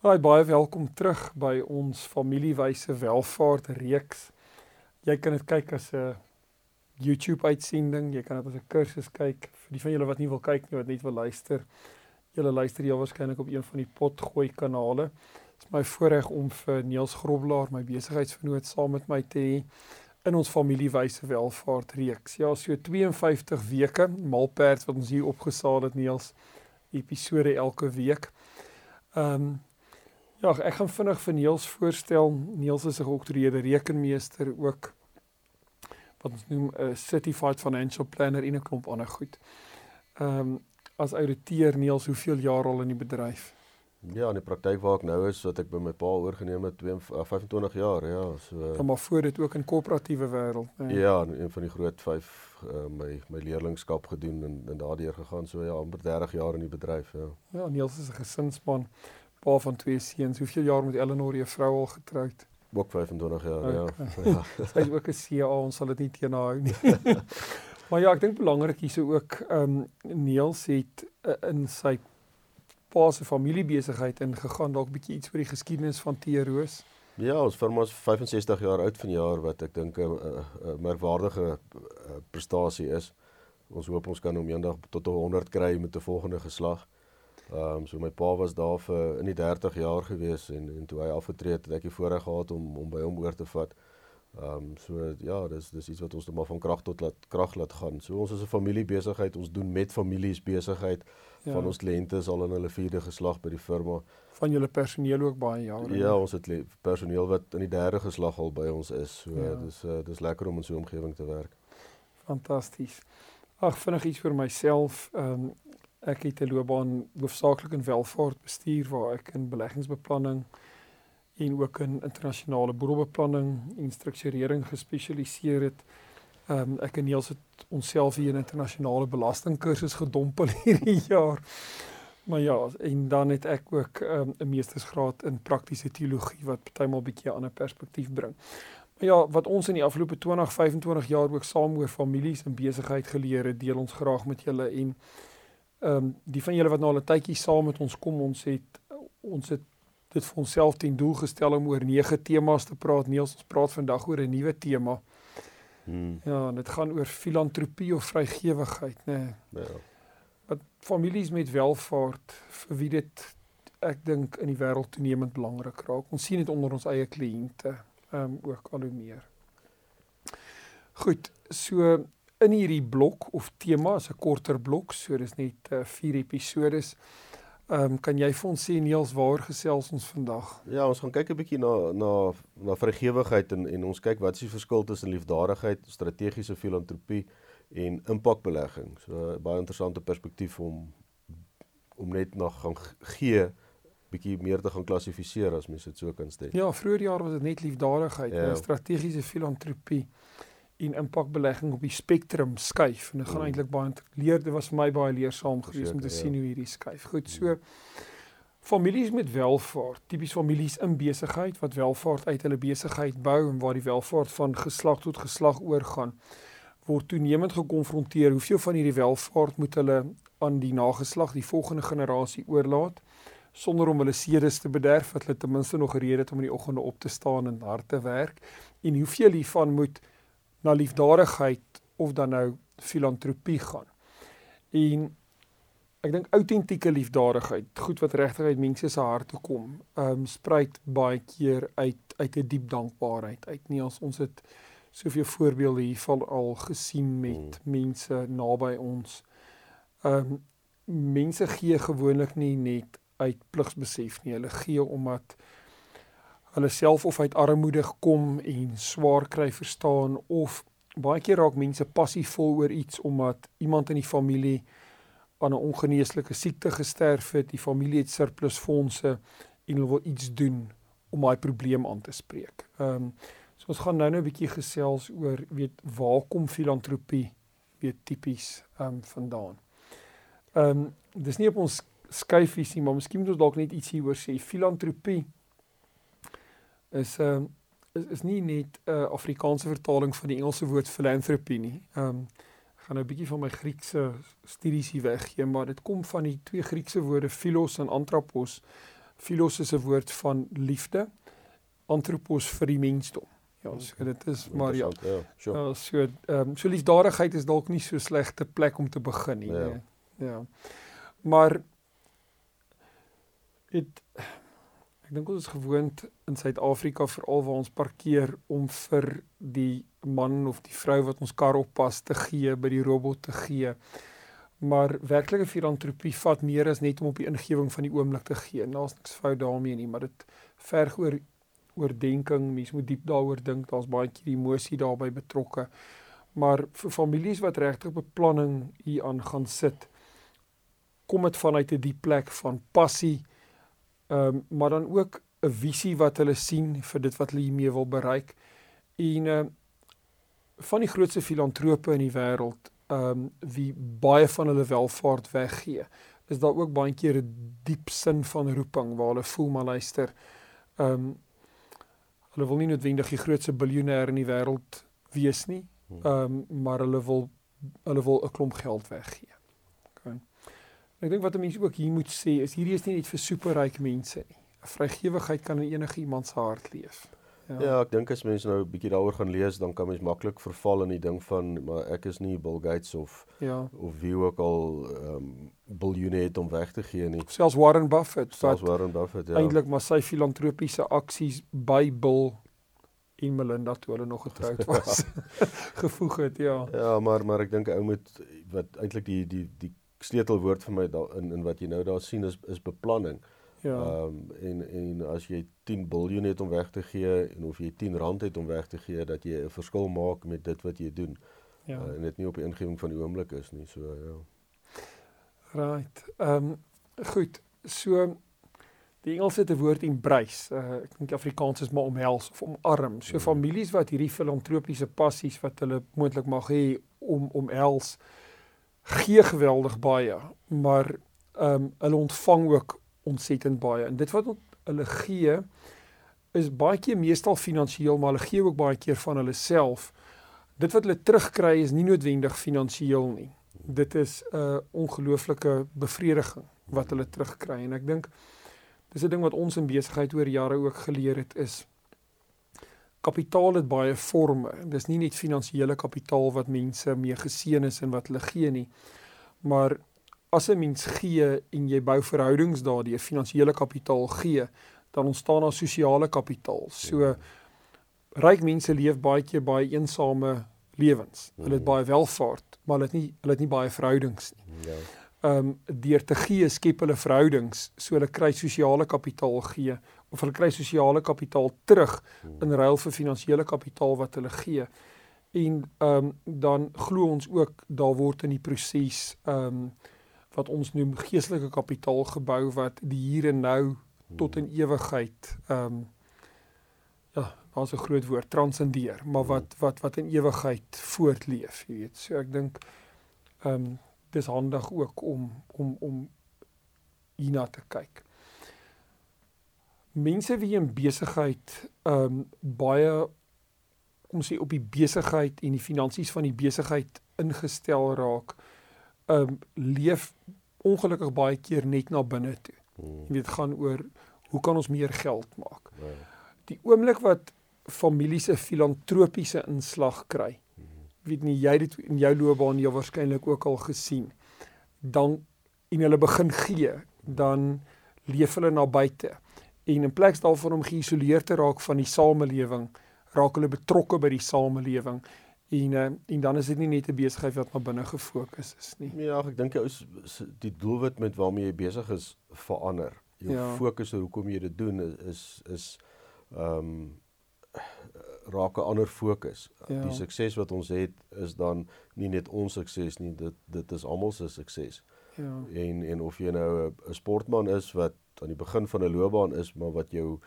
Haai baie welkom terug by ons familiewyse welvaart reeks. Jy kan dit kyk as 'n YouTube uitsending, jy kan dit as 'n kursus kyk. Vir die van julle wat nie wil kyk nie, wat net wil luister, julle luister jy waarskynlik op een van die potgooi kanale. Dit is my voorreg om vir Niels Groblaar, my besigheidsvernoot, saam met my te hê in ons familiewyse welvaart reeks. Ja, so 52 weke malperd wat ons hier opgesaal het Niels episode elke week. Ehm um, Ja, ek gaan vinnig vir Niels voorstel. Niels is 'n gedoktoreerde rekenmeester ook wat ons noem 'n certified financial planner en 'n klomp ander goed. Ehm um, as ouditeur Niels, hoeveel jaar al in die bedryf? Ja, in die praktyk waar ek nou is, wat ek by my pa oorgeneem het, 25 jaar, ja, so. Ja, maar voor dit ook in koöperatiewe wêreld, nee. Ja, een van die groot 5 uh, my my leerlingskap gedoen en en daardeur gegaan, so ja, amper 30 jaar in die bedryf, ja. Ja, Niels is 'n gesinsman pa van twee seuns. Hoeveel jaar met Eleanor je vrou al getroud? Ook 25 jaar, okay. ja. ja. Sy is ook 'n CA, ons sal dit nie teenhou nie. maar ja, ek dink belangrik hierso ook ehm um, Neels het uh, in sy pa se familiebesigheid ingegaan, dalk bietjie iets oor die geskiedenis van Teeroos. Ja, ons firma is 65 jaar oud vanjaar wat ek dink 'n merkwaardige prestasie is. Ons hoop ons kan hom eendag tot 100 kry met 'n volgende geslag. Ehm um, so my pa was daar vir in die 30 jaar gewees en en toe hy afgetree het, het ek die voorreg gehad om om by hom oor te vat. Ehm um, so ja, dis dis iets wat ons net maar van krag tot laat krag laat gaan. So ons is 'n familiebesigheid. Ons doen met families besigheid. Ja. Van ons kliënte is al in hulle vierde geslag by die firma. Van julle personeel ook baie jare. Ja, ons het personeel wat in die derde geslag al by ons is. So ja. dis uh, dis lekker om in so 'n omgewing te werk. Fantasties. Ag, vinnig iets vir myself. Ehm um, Ek het 'n loopbaan hoofsaaklik in welvaart bestuur waar ek in beleggingsbeplanning en ook in internasionale boedelbeplanning en strukturering gespesialiseer het. Ehm um, ek en Niels het onsself hier in internasionale belastingkursus gedompel hierdie jaar. Maar ja, en dan het ek ook ehm, 'n um, meestersgraad in praktiese teologie wat partymal bietjie 'n ander perspektief bring. Maar ja, wat ons in die afgelope 20, 25 jaar ook saam oor families en besigheid geleer het, deel ons graag met julle en ehm um, die van julle wat nou al 'n tydjie saam met ons kom, ons het ons het dit vir onsself ten doel gestel om oor nege temas te praat. Niels, ons praat vandag oor 'n nuwe tema. Hmm. Ja, dit gaan oor filantropie of vrygewigheid, nê. Nee. Ja. Wat families met welvaart vir wie dit ek dink in die wêreld toenemend belangrik raak. Ons sien dit onder ons eie kliënte, ehm um, ook al hoe meer. Goed, so in hierdie blok of tema is 'n korter blok, so dis net 4 uh, eh, episode. Ehm um, kan jy vir ons sê Niels waar gesels ons vandag? Ja, ons gaan kyk 'n bietjie na na na vrygewigheid en en ons kyk wat is die verskil tussen liefdadigheid, strategiese filantropie en impakbelegging. So baie interessante perspektief om om net na gaan gee bietjie meer te gaan klassifiseer as mens dit so kan stel. Ja, vroeër jaar was dit net liefdadigheid, ja. strategiese filantropie en impakbelegging op die spektrum skuif en dit gaan mm. eintlik baie leer dit was vir my baie leersaam geweest om te ja. sien hoe hierdie skuif. Goed, so mm. families met welvaart, tipies families in besigheid wat welvaart uit hulle besigheid bou en waar die welvaart van geslag tot geslag oorgaan word toenemend gekonfronteer hoeveel van hierdie welvaart moet hulle aan die nageslag, die volgende generasie oorlaat sonder om hulle sedes te bederf wat hulle ten minste nog gereed het om in die oggende op te staan en hard te werk en hoeveel hiervan moet na liefdadigheid of dan nou filantropie gaan. En ek dink autentieke liefdadigheid, goed wat regtig uit mense se harte kom, ehm um, spruit baie keer uit uit 'n diep dankbaarheid uit. Nie ons ons het soveel voorbeelde hiervan al gesien met hmm. mense naby ons. Ehm um, mense gee gewoonlik nie net uit pligsbesef nie. Hulle gee omdat hulle self of uit armoede kom en swaar kry verstaan of baie keer raak mense passievol oor iets omdat iemand in die familie aan 'n ongeneeslike siekte gesterf het, die familie het surplus fondse en hulle wil iets doen om daai probleem aan te spreek. Ehm um, so ons gaan nou nou 'n bietjie gesels oor weet waar kom filantropie weet tipies ehm um, vandaan. Ehm um, dis nie op ons skyfies nie, maar miskien moet ons dalk net iets hieroor sê. Filantropie is ehm um, is is nie net 'n uh, Afrikaanse vertaling van die Engelse woord philanthropy nie. Ehm um, ek gaan nou 'n bietjie van my Griekse studies hier weggee, maar dit kom van die twee Griekse woorde philos en anthropos. Philos is 'n woord van liefde, anthropos vir die mensdom. Ja, so dit is maar ja. Ja, sure. uh, so ehm um, so liefdadigheid is dalk nie so slegte plek om te begin nie. Ja. Nee. ja. Maar dit Ek dink ons is gewoond in Suid-Afrika veral waar ons parkeer om vir die man of die vrou wat ons kar oppas te gee by die robot te gee. Maar werklike filantropie vat meer as net om op die ingewing van die oomblik te gee. Daar's niks fout daarmee nie, maar dit verg oor oordenking. Mens moet diep daaroor dink. Daar's baie keer emosie daarbey betrokke. Maar vir families wat regtig beplanning hier aan gaan sit, kom dit vanuit 'n diep plek van passie Ehm um, maar dan ook 'n visie wat hulle sien vir dit wat hulle hiermee wil bereik. En ehm uh, van die grootste filantrope in die wêreld, ehm um, wie baie van hulle welvaart weggee, is daar ook baie keer 'n diep sin van roeping waar hulle voel maar luister. Ehm um, hulle wil nie noodwendig die grootste biljoenêr in die wêreld wees nie. Hmm. Ehm um, maar hulle wil hulle wil 'n klomp geld weggee. Ek dink wat 'n mens ook hier moet sê is hierdie is nie net vir superryk mense nie. Vrygewigheid kan in enige iemand se hart leef. Ja, ja ek dink as mense nou 'n bietjie daaroor gaan lees, dan kan mens maklik verval in die ding van maar ek is nie Bill Gates of ja. of wie ook al ehm um, biljoene het om weg te gee nie. Selfs Warren Buffett, selfs Warren Buffett, ja. Eintlik maar sy filantropiese aksies by Bill en Melinda toe hulle nog getroud was gevoeg het, ja. Ja, maar maar ek dink ou moet wat eintlik die die die sleutelwoord vir my da, in in wat jy nou daar sien is is beplanning. Ja. Ehm um, en en as jy 10 miljard het om weg te gee en of jy 10 rand het om weg te gee dat jy 'n verskil maak met dit wat jy doen. Ja. Uh, en dit nie op die ingewing van die oomblik is nie. So ja. Right. Ehm um, goed. So die Engels het 'n woord embrace. Uh, ek dink Afrikaans is maar omhels of omarm. So mm. families wat hierdie filantropiese passies wat hulle moontlik mag hê om omhels gee geweldig baie, maar ehm um, hulle ontvang ook ontsettend baie. En dit wat hulle gee is baie keer meestal finansiëel, maar hulle gee ook baie keer van hulle self. Dit wat hulle terugkry is nie noodwendig finansiëel nie. Dit is 'n uh, ongelooflike bevrediging wat hulle terugkry en ek dink dis 'n ding wat ons in besigheid oor jare ook geleer het is kapitaal het baie forme. Dis nie net finansiële kapitaal wat mense mee geseën is en wat hulle gee nie. Maar as 'n mens gee en jy bou verhoudings daardie finansiële kapitaal gee, dan ontstaan daar sosiale kapitaal. So ryk mense leef baie keer baie eensame lewens. Hulle het baie welvaart, maar hulle het nie hulle het nie baie verhoudings nie. Ja. Ehm um, deur te gee skep hulle verhoudings, so hulle kry sosiale kapitaal gee of hulle kry sosiale kapitaal terug in ruil vir finansiële kapitaal wat hulle gee. En ehm um, dan glo ons ook daar word in die proses ehm um, wat ons noem geestelike kapitaal gebou wat die hier en nou tot in ewigheid ehm um, ja, daar's 'n groot woord transcendeer, maar wat wat wat in ewigheid voortleef, jy weet. So ek dink ehm um, dis handig ook om om om hierna te kyk mense wie in besigheid um, baie kom sê op die besigheid en die finansies van die besigheid ingestel raak um, leef ongelukkig baie keer net na binne toe. Hmm. Jy weet gaan oor hoe kan ons meer geld maak? Ja. Die oomblik wat families 'n filantropiese inslag kry. Hmm. Weet nie jy dit in jou loopbaan jy waarskynlik ook al gesien. Dan en hulle begin gee, dan leef hulle na buite en in plaas daarvan om geïsoleer te raak van die samelewing, raak hulle betrokke by die samelewing. En uh, en dan is dit nie net 'n besigheid wat maar binne gefokus is nie. Ja, ek dink jy is die doelwit met waarmee jy besig is verander. Jou ja. fokus op hoekom jy dit doen is is ehm um, raak 'n ander fokus. Ja. Die sukses wat ons het is dan nie net ons sukses nie, dit dit is almal se sukses. Ja. En en of jy nou 'n sportman is wat aan die begin van 'n loopbaan is, maar wat jou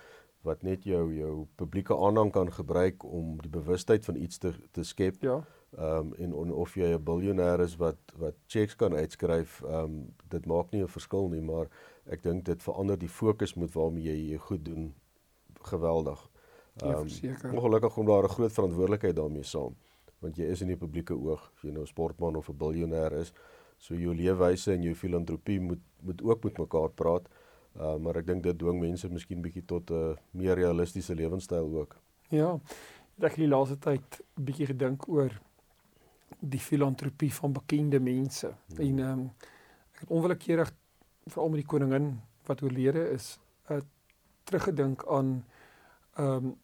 wat net jou jou publieke aandag kan gebruik om die bewustheid van iets te te skep. Ja. Ehm um, en on, of jy 'n biljoenêr is wat wat checks kan uitskryf, ehm um, dit maak nie 'n verskil nie, maar ek dink dit verander die fokus met waarmee jy jy goed doen geweldig. Ehm um, ongelukkig kom daar 'n groot verantwoordelikheid daarmee saam, want jy is in die publieke oog, of jy nou 'n sportman of 'n biljoenêr is. So jou leefwyse en jou filantropie moet moet ook met mekaar praat. Uh, maar ek dink dit dwing mense miskien bietjie tot 'n uh, meer realistiese lewenstyl ook. Ja. Ek het die laaste tyd bietjie gedink oor die filantropie van bekende mense. Hmm. En ehm um, ek het onwillekeurig veral met die koningin wat oorlede is, uh, teruggedink aan ehm um,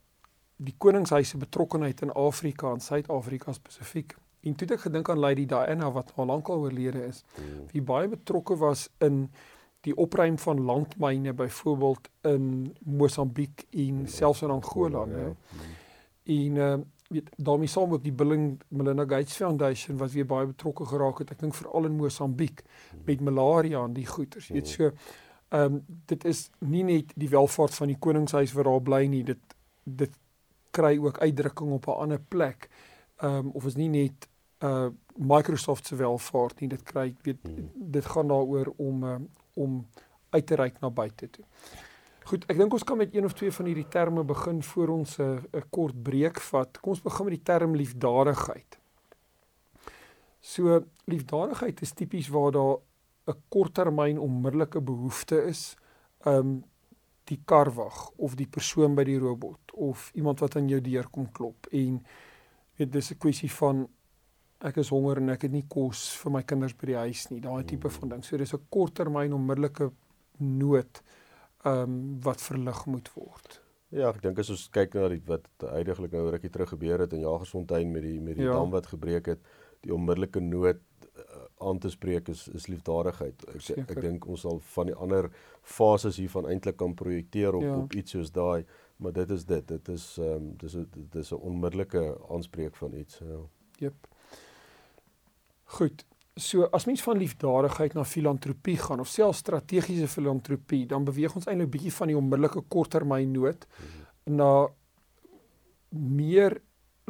die koningshuis se betrokkeheid in Afrika en Suid-Afrika spesifiek. En toe het ek gedink aan Lady Diana wat al lank al oorlede is. Hmm. Wie baie betrokke was in die opruim van landmyne byvoorbeeld in Mosambiek en ja, selfs in Angola, ja. né? En uh weet daarmee saam ook die Bill and Melinda Gates Foundation wat weer baie betrokke geraak het. Ek dink veral in Mosambiek met malaria en die goeters. Weet so ehm um, dit is nie net die welvaart van die koningshuis wat daar bly nie. Dit dit kry ook uitdrukking op 'n ander plek. Ehm um, of is nie net uh Microsoft se welvaart nie. Dit kry weet hmm. dit gaan daaroor om uh, om uit te reik na buite toe. Goed, ek dink ons kan met een of twee van hierdie terme begin voor ons 'n uh, kort breek vat. Kom ons begin met die term liefdadigheid. So liefdadigheid is tipies waar daar 'n korttermyn onmiddellike behoefte is. Um die kar wag of die persoon by die robot of iemand wat aan jou deur kom klop en weet dis 'n kwessie van ek is honger en ek het nie kos vir my kinders by die huis nie. Daai tipe mm. van ding. So dis 'n korttermyn onmiddellike nood ehm um, wat verlig moet word. Ja, ek dink as ons kyk na die wat heidaglik nou rukkie terug gebeur het in Jagersfontein met die met die ja. dam wat gebreek het, die onmiddellike nood uh, aan te spreek is is liefdadigheid. Ek Zeker. ek dink ons sal van die ander fases hiervan eintlik kan projekteer op ja. op iets soos daai, maar dit is dit. Dit is ehm um, dis dit is 'n onmiddellike aanspreek van iets. Ja. Jep. Goed. So as mens van liefdadigheid na filantropie gaan of selfs strategiese filantropie, dan beweeg ons eintlik bietjie van die onmiddellike korttermyn nood hmm. na meer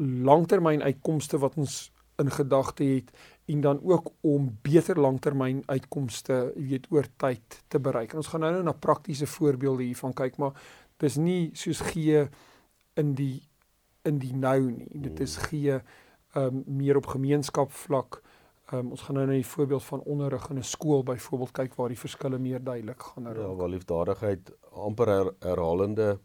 langtermyn uitkomste wat ons in gedagte het en dan ook om beter langtermyn uitkomste, jy weet, oor tyd te bereik. En ons gaan nou nou na praktiese voorbeelde hiervan kyk, maar dis nie soos gee in die in die nou nie. Dit is gee um meer op gemeenskapsvlak Ehm um, ons gaan nou na die voorbeeld van onderrig in 'n skool byvoorbeeld kyk waar die verskille meer duidelik gaan raak. Ja, waar liefdadigheid amper her, herhalende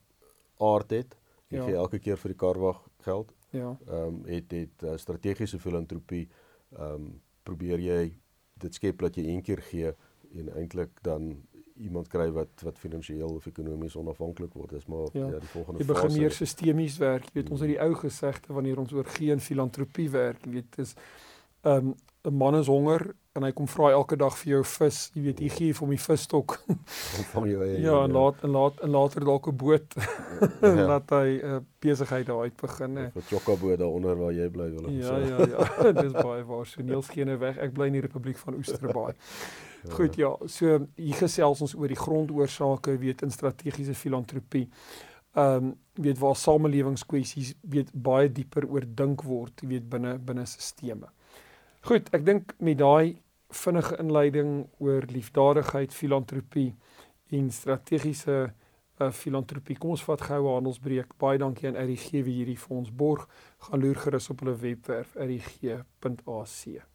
aard het. Jy ja. gee elke keer vir die karwag geld. Ja. Ehm um, het dit uh, strategiese filantropie ehm um, probeer jy dit skep dat jy een keer gee en eintlik dan iemand kry wat wat finansiëel of ekonomies onafhanklik word. Dis maar ja, ja die volgende fase. Jy begin meer sistemies werk. Jy weet ons het die ou gesegde wanneer ons oor geen filantropie werk, jy weet dis ehm um, 'n man is honger en hy kom vra elke dag vir jou vis, jy weet, jy gee vir hom die visstok. Ontvang jou eie. Ja, en ja. laat en laat en later dalk 'n boot ja. laat hy 'n uh, besigheid daar uit begin hè. 'n Chokka-boot daaronder waar jy bly wil ja. Ja, ja, ja. Dis baie waar. So Niels gee nou weg. Ek bly in die Republiek van Oesterbaai. ja. Goed, ja. So hier gesels ons oor die grondoorsake, weet in strategiese filantropie. Ehm um, weet waar samelewingskwessies weet baie dieper oor dink word, weet binne binne stelsels. Goed, ek dink met daai vinnige inleiding oor liefdadigheid, filantropie en strategiese uh, filantropie. Kom ons vat gou 'n handelsbreek. Baie dankie aan RGG wie hierdie vir ons borg. Gaan loer gerus op hulle webwerf rgg.ac.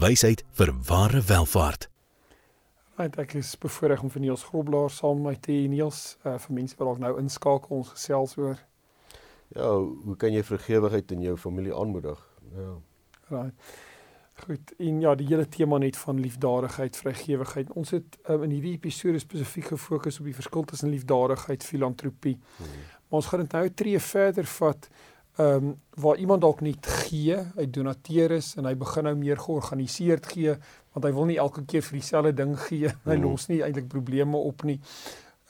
wysheid vir ware welvaart. Right, ek is bevoorreg om vir Niels Groblaar saam met my te hê Niels, uh, vir mense wat dalk nou inskakel ons gesels oor. Ja, hoe kan jy vergewigheid in jou familie aanmoedig? Ja. Right. Goed. En ja, die hele tema net van liefdadigheid, vrygewigheid. Ons het um, in hierdie episode spesifiek gefokus op die verskil tussen liefdadigheid, filantropie. Hmm. Maar ons gaan dit nou 'n tree verder vat ehm um, waar iemand dalk net gee, hy donateer is en hy begin nou meer georganiseerd gee want hy wil nie elke keer vir dieselfde ding gee. Hy mm. los nie eintlik probleme op nie.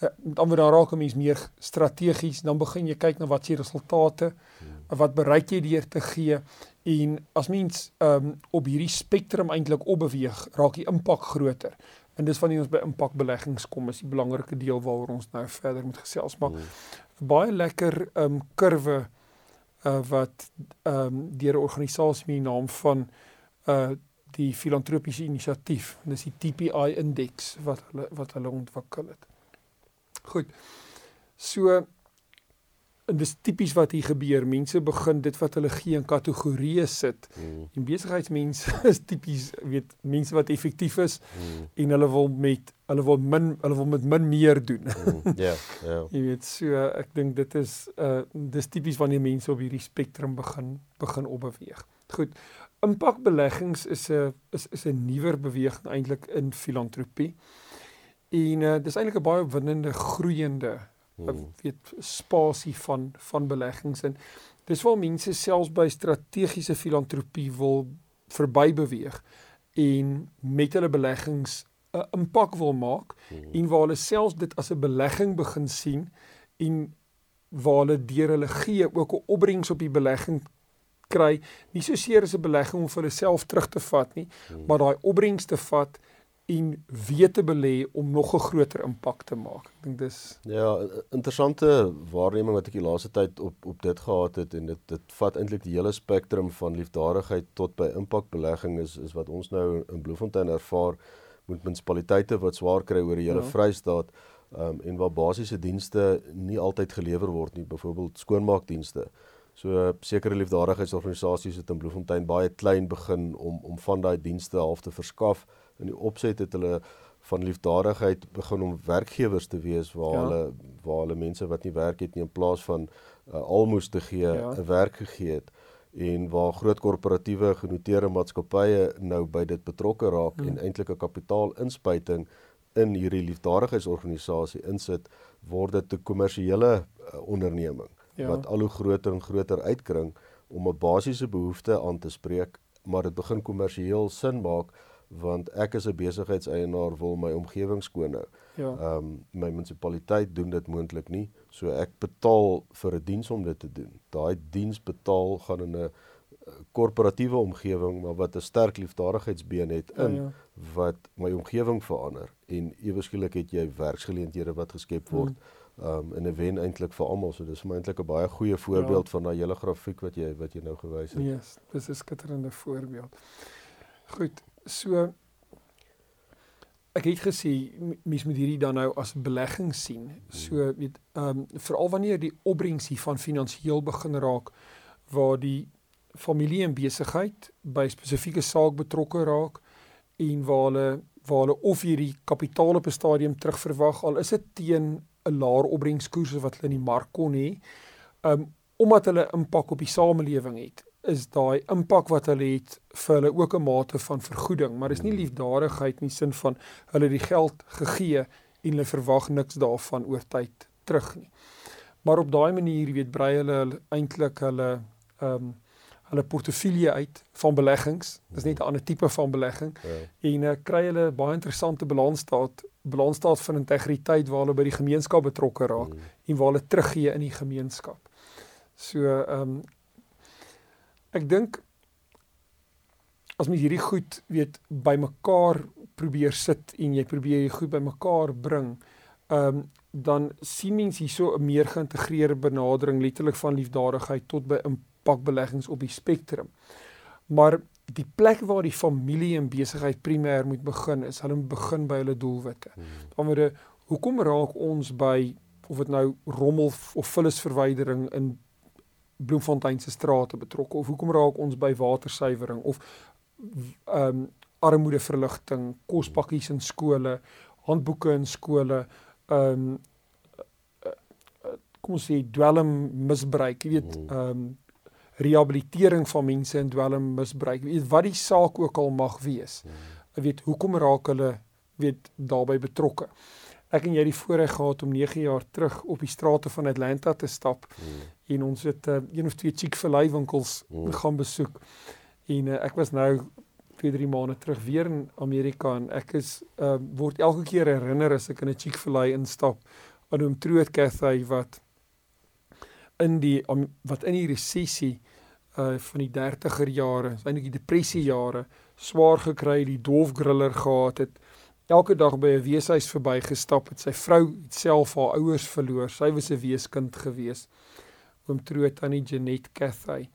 Uh, dan word daar raak 'n mens meer strategies, dan begin jy kyk na wat se resultate, mm. wat bereik jy deur te gee en as mens ehm um, op hierdie spektrum eintlik opbeweeg, raak die impak groter. En dis wanneer ons by impakbeleggings kom, is die belangrike deel waaroor ons nou verder moet gesels, maar mm. baie lekker ehm um, kurwe uh, wat ehm um, deur 'n organisasie met die naam van uh die filantropiese inisiatief, dis die TPI indeks wat hulle wat hulle ontwikkel het. Goed. So en dis tipies wat hier gebeur. Mense begin dit wat hulle gee in kategorieë sit. Mm. En besigheidsmense is tipies weet mense wat effektief is mm. en hulle wil met hulle wil min hulle wil met min meer doen. Ja, mm. ja. Yeah, yeah. Jy weet so ek dink dit is uh dis tipies wanneer mense op hierdie spektrum begin begin opbeweeg. Goed. Impakbeleggings is 'n is is 'n nuwer beweging eintlik in filantropie. En uh dis eintlik 'n baie opwindende groeiende hmm. weet spasie van van beleggings en dis waar mense selfs by strategiese filantropie wil verby beweeg en met hulle beleggings 'n impak wil maak hmm. en waar hulle selfs dit as 'n belegging begin sien en waar hulle deur hulle gee ook 'n opbrengs op die belegging kry nie so seer as 'n belegging om vir hulle self terug te vat nie hmm. maar daai opbrengs te vat en weet te belê om nog 'n groter impak te maak. Ek dink dis Ja, interessante waarneming wat ek die laaste tyd op op dit gehad het en dit dit vat eintlik die hele spektrum van liefdadigheid tot by impakbelegging is is wat ons nou in Bloemfontein ervaar met munisipaliteite wat swaar kry oor die hele ja. Vrystaat um, en waar basiese dienste nie altyd gelewer word nie, byvoorbeeld skoonmaakdienste. So sekere liefdadigheidsorganisasies het in Bloemfontein baie klein begin om om van daai dienste half te verskaf in die opset het hulle van liefdadigheid begin om werkgewers te wees waar ja. hulle waar hulle mense wat nie werk het nie in plaas van uh, almoes te gee 'n ja. werk gegee het en waar groot korporatiewe genoteerde maatskappye nou by dit betrokke raak hmm. en eintlik 'n kapitaalinspuiting in hierdie liefdadigheidsorganisasie insit word dit 'n kommersiële uh, onderneming ja. wat al hoe groter en groter uitkring om 'n basiese behoefte aan te spreek maar dit begin kommersieel sin maak want ek as 'n besigheidseienaar wil my omgewing skoon hou. Ja. Ehm um, my munisipaliteit doen dit moontlik nie, so ek betaal vir 'n diens om dit te doen. Daai diens betaal gaan in 'n korporatiewe omgewing maar wat 'n sterk liefdadigheidsbeen het ja, in ja, ja. wat my omgewing verander en ewe skielik het jy werksgeleenthede wat geskep word. Hmm. Um en 'n wen eintlik vir almal. So dis vir eintlik 'n baie goeie voorbeeld ja. van daai hele grafiek wat jy wat jy nou gewys het. Ja, yes, dis 'n skitterende voorbeeld. Goed, So ek het gesê mens moet hierdie dan nou as belegging sien. So weet ehm um, veral wanneer die opbrengs hiervan finansiëel begin raak waar die familie en besigheid by spesifieke saak betrokke raak en waar hulle waar hulle of hierdie kapitaal op 'n stadium terugverwag al is dit teen 'n laer opbrengskoers wat hulle in die mark kon hê. Ehm um, omdat hulle impak op die samelewing het is daai impak wat hulle het vir hulle ook 'n mate van vergoeding, maar dis nie liefdadigheid in die sin van hulle die geld gegee en hulle verwag niks daarvan oor tyd terug nie. Maar op daai manier weet brei hulle eintlik hulle ehm um, hulle portefeulje uit van beleggings. Dis net 'n ander tipe van belegging. Ja. En uh, kry hulle baie interessante balansstaat, balansstaat van integriteit waar hulle by die gemeenskap betrokke raak mm. en waar hulle teruggee in die gemeenskap. So ehm um, ek dink as mens hierdie goed weet bymekaar probeer sit en jy probeer hierdie goed bymekaar bring, ehm um, dan sien mens hierso 'n meer geïntegreerde benadering letterlik van liefdadigheid tot by impakbeleggings op die spektrum. Maar die plek waar die familie en besigheid primêr moet begin is hulle begin by hulle doelwitte. Omdat hmm. hoekom raak ons by of dit nou rommel of vullisverwydering in Bloemfontein se strate betrokke of hoekom raak ons by watersuiwering of ehm um, armoedeverligting, kospakkies in skole, handboeke in skole, ehm um, kom ons sê dwelm misbruik, jy weet mm. ehm um, rehabilitering van mense in dwelmmisbruik. Weet wat die saak ook al mag wees. Jy weet hoekom raak hulle weet daarbey betrokke. Ek en jy het die voorreg gehad om 9 jaar terug op die strate van Atlanta te stap mm. En ons het uh, een of twee Chick-fil-A winkels mm. gaan besoek. En uh, ek was nou 2-3 maande terug weer in Amerika en ek is uh, word elke keer herinner as ek in 'n Chick-fil-A instap aan hom Truett Cafe wat in die um, wat in die resessie uh van die 30er jare, eintlik die depressie jare, swaar gekry, die dolfgriller gehad het. Elke dag by 'n weeshuis verbygestap het. Sy vrou het self haar ouers verloor. Sy was 'n weeskind gewees. Oom Troot aan die Janet Cathay.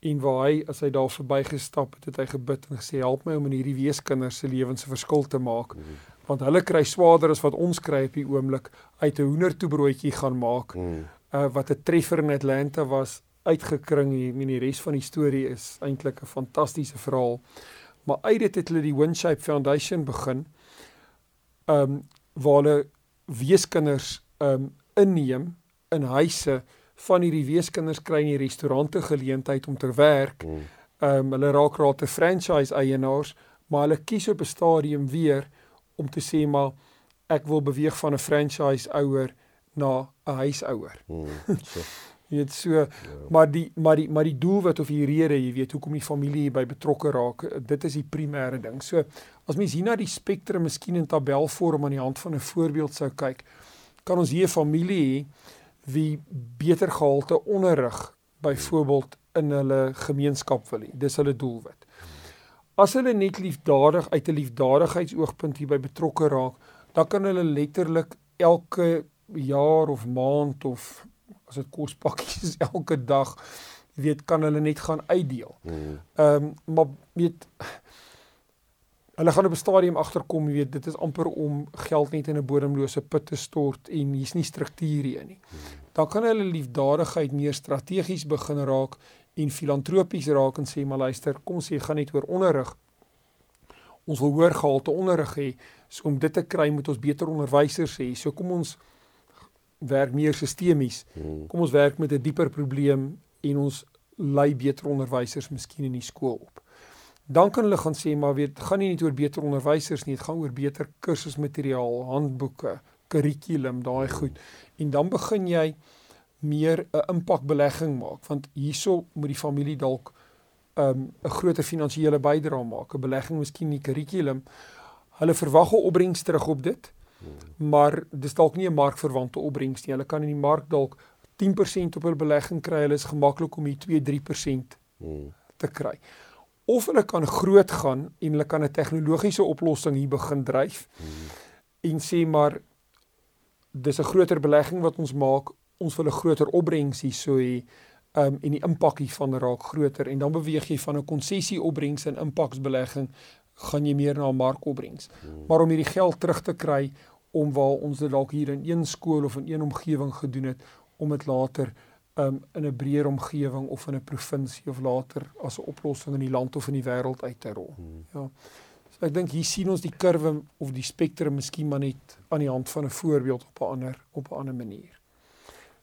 En waar hy as hy daar verbygestap het, het hy gebid en gesê help my om in hierdie weeskinders se lewens 'n verskil te maak. Mm -hmm. Want hulle kry swaarder as wat ons kry op die oomblik uit 'n hoendertoebroodjie gaan maak. Mm uh, wat 'n treffer in Atlanta was uitgekring hier en die res van die storie is eintlik 'n fantastiese verhaal. Maar uit dit het hulle die Windshape Foundation begin. Um waar hulle weeskinders um inneem in huise van hierdie weeskinders kry in die restaurante geleentheid om te werk. Mm. Um hulle raak raak te franchise eienaars, maar hulle kies op 'n stadium weer om te sê maar ek wil beweeg van 'n franchise ouer na 'n huisouer. Hmm, so. jy weet so ja. maar die maar die maar die doelwit of die rede, jy weet hoekom die familie by betrokke raak, dit is die primêre ding. So as mens hier na die spektrum miskien in tabelvorm aan die hand van 'n voorbeeld sou kyk, kan ons hier 'n familie hê wie beter gehalte onderrig byvoorbeeld in hulle gemeenskap wil hê. Dis hulle doelwit. As hulle net liefdadig uit 'n liefdadigheidsoogpunt hierby betrokke raak, dan kan hulle letterlik elke jaar of maand of as dit kos pakkies elke dag weet kan hulle net gaan uitdeel. Hmm. Ehm um, maar weet hulle gaan op 'n stadium agterkom weet dit is amper om geld net in 'n bodemlose put te stort en hier's nie struktuur hier nie. Dan kan hulle liefdadigheid meer strategies begin raak en filantropies raak en sê maar luister, kom ons sê gaan net oor onderrig. Ons wil hoër gehalte onderrig hê. So om dit te kry moet ons beter onderwysers hê. So kom ons werk meer sistemies. Hmm. Kom ons werk met 'n dieper probleem en ons lei beter onderwysers miskien in die skool op. Dan kan hulle gaan sê maar weet gaan nie net oor beter onderwysers nie, dit gaan oor beter kursusmateriaal, handboeke, kurrikulum, daai goed. En dan begin jy meer 'n impakbelegging maak want hierso moet die familie dalk 'n um, 'n groter finansiële bydrae maak, 'n belegging miskien in die kurrikulum. Hulle verwag 'n opbrengs terug op dit maar dis dalk nie 'n markverwante opbrengs nie. Hulle kan in die mark dalk 10% op hul belegging kry. Hulle is gemaklik om hier 2-3% hmm. te kry. Of hulle kan groot gaan en hulle kan 'n tegnologiese oplossing hier begin dryf. Hmm. En sê maar dis 'n groter belegging wat ons maak. Ons wil 'n groter opbrengs hier so hê. Um en die impak hiervan raak groter en dan beweeg jy van 'n konsessie opbrengs en impaksbelegging gaan jy meer na 'n markopbrengs. Hmm. Maar om hierdie geld terug te kry om waar ons dit dalk hier in een skool of in een omgewing gedoen het om dit later um, in 'n breër omgewing of in 'n provinsie of later as 'n oplossing in die land of in die wêreld uit te rol. Hmm. Ja. So ek dink hier sien ons die kurwe of die spektrum miskien maar net aan die hand van 'n voorbeeld op 'n ander op 'n ander manier.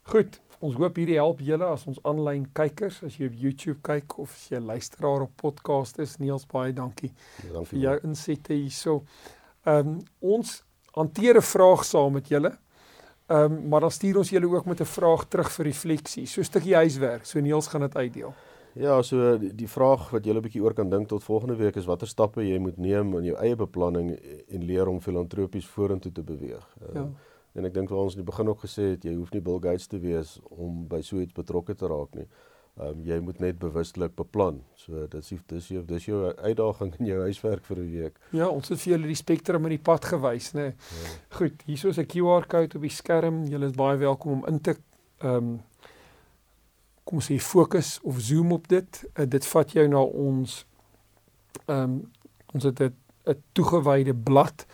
Goed, ons hoop hierdie help julle as ons aanlyn kykers, as jy op YouTube kyk of as jy luisteraar op podcast is. Niels baie dankie. Ja, dankie vir jou insette hierso. Ehm um, ons hanteer 'n vraag saam met julle. Ehm um, maar dan stuur ons julle ook met 'n vraag terug vir refleksie. So 'n stukkie huiswerk. So Niels gaan dit uitdeel. Ja, so die, vraag wat julle 'n bietjie oor kan dink tot volgende week is watter stappe jy moet neem in jou eie beplanning en leer om filantropies vorentoe te beweeg. Uh, ja. En ek dink wat ons in die begin ook gesê het, jy hoef nie Bill Gates te wees om by so iets betrokke te raak nie. Ehm um, jy moet net bewustelik beplan. So dis dis jou dis jou uitdaging in jou huiswerk vir 'n week. Ja, ons het vir julle die spektrum in die pad gewys, né? Nee. Ja. Goed, hier is 'n QR code op die skerm. Julle is baie welkom om in te ehm um, kom ons sê fokus of zoom op dit. Uh, dit vat jou na ons ehm um, ons het 'n toegewyde blad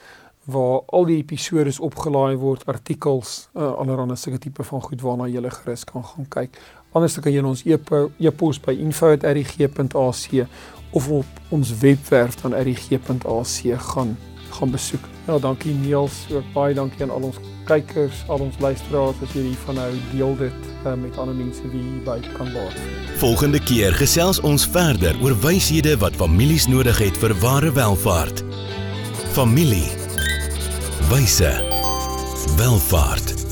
waar al die episode opgelaai word, artikels, uh, allerlei sulke tipe van goed waarna jy gerus kan gaan kyk. Anders kan jy ons e-pos by info@rg.ac of op ons webwerf van rg.ac gaan gaan besoek. Ja, dankie Niels, ook baie dankie aan al ons kykers, al ons luisteraars as jy hiervan hou, deel dit uh, met ander mense wie hierby kan baat. Volgende keer gesels ons verder oor wyshede wat families nodig het vir ware welvaart. Familie. Wyse. Welvaart.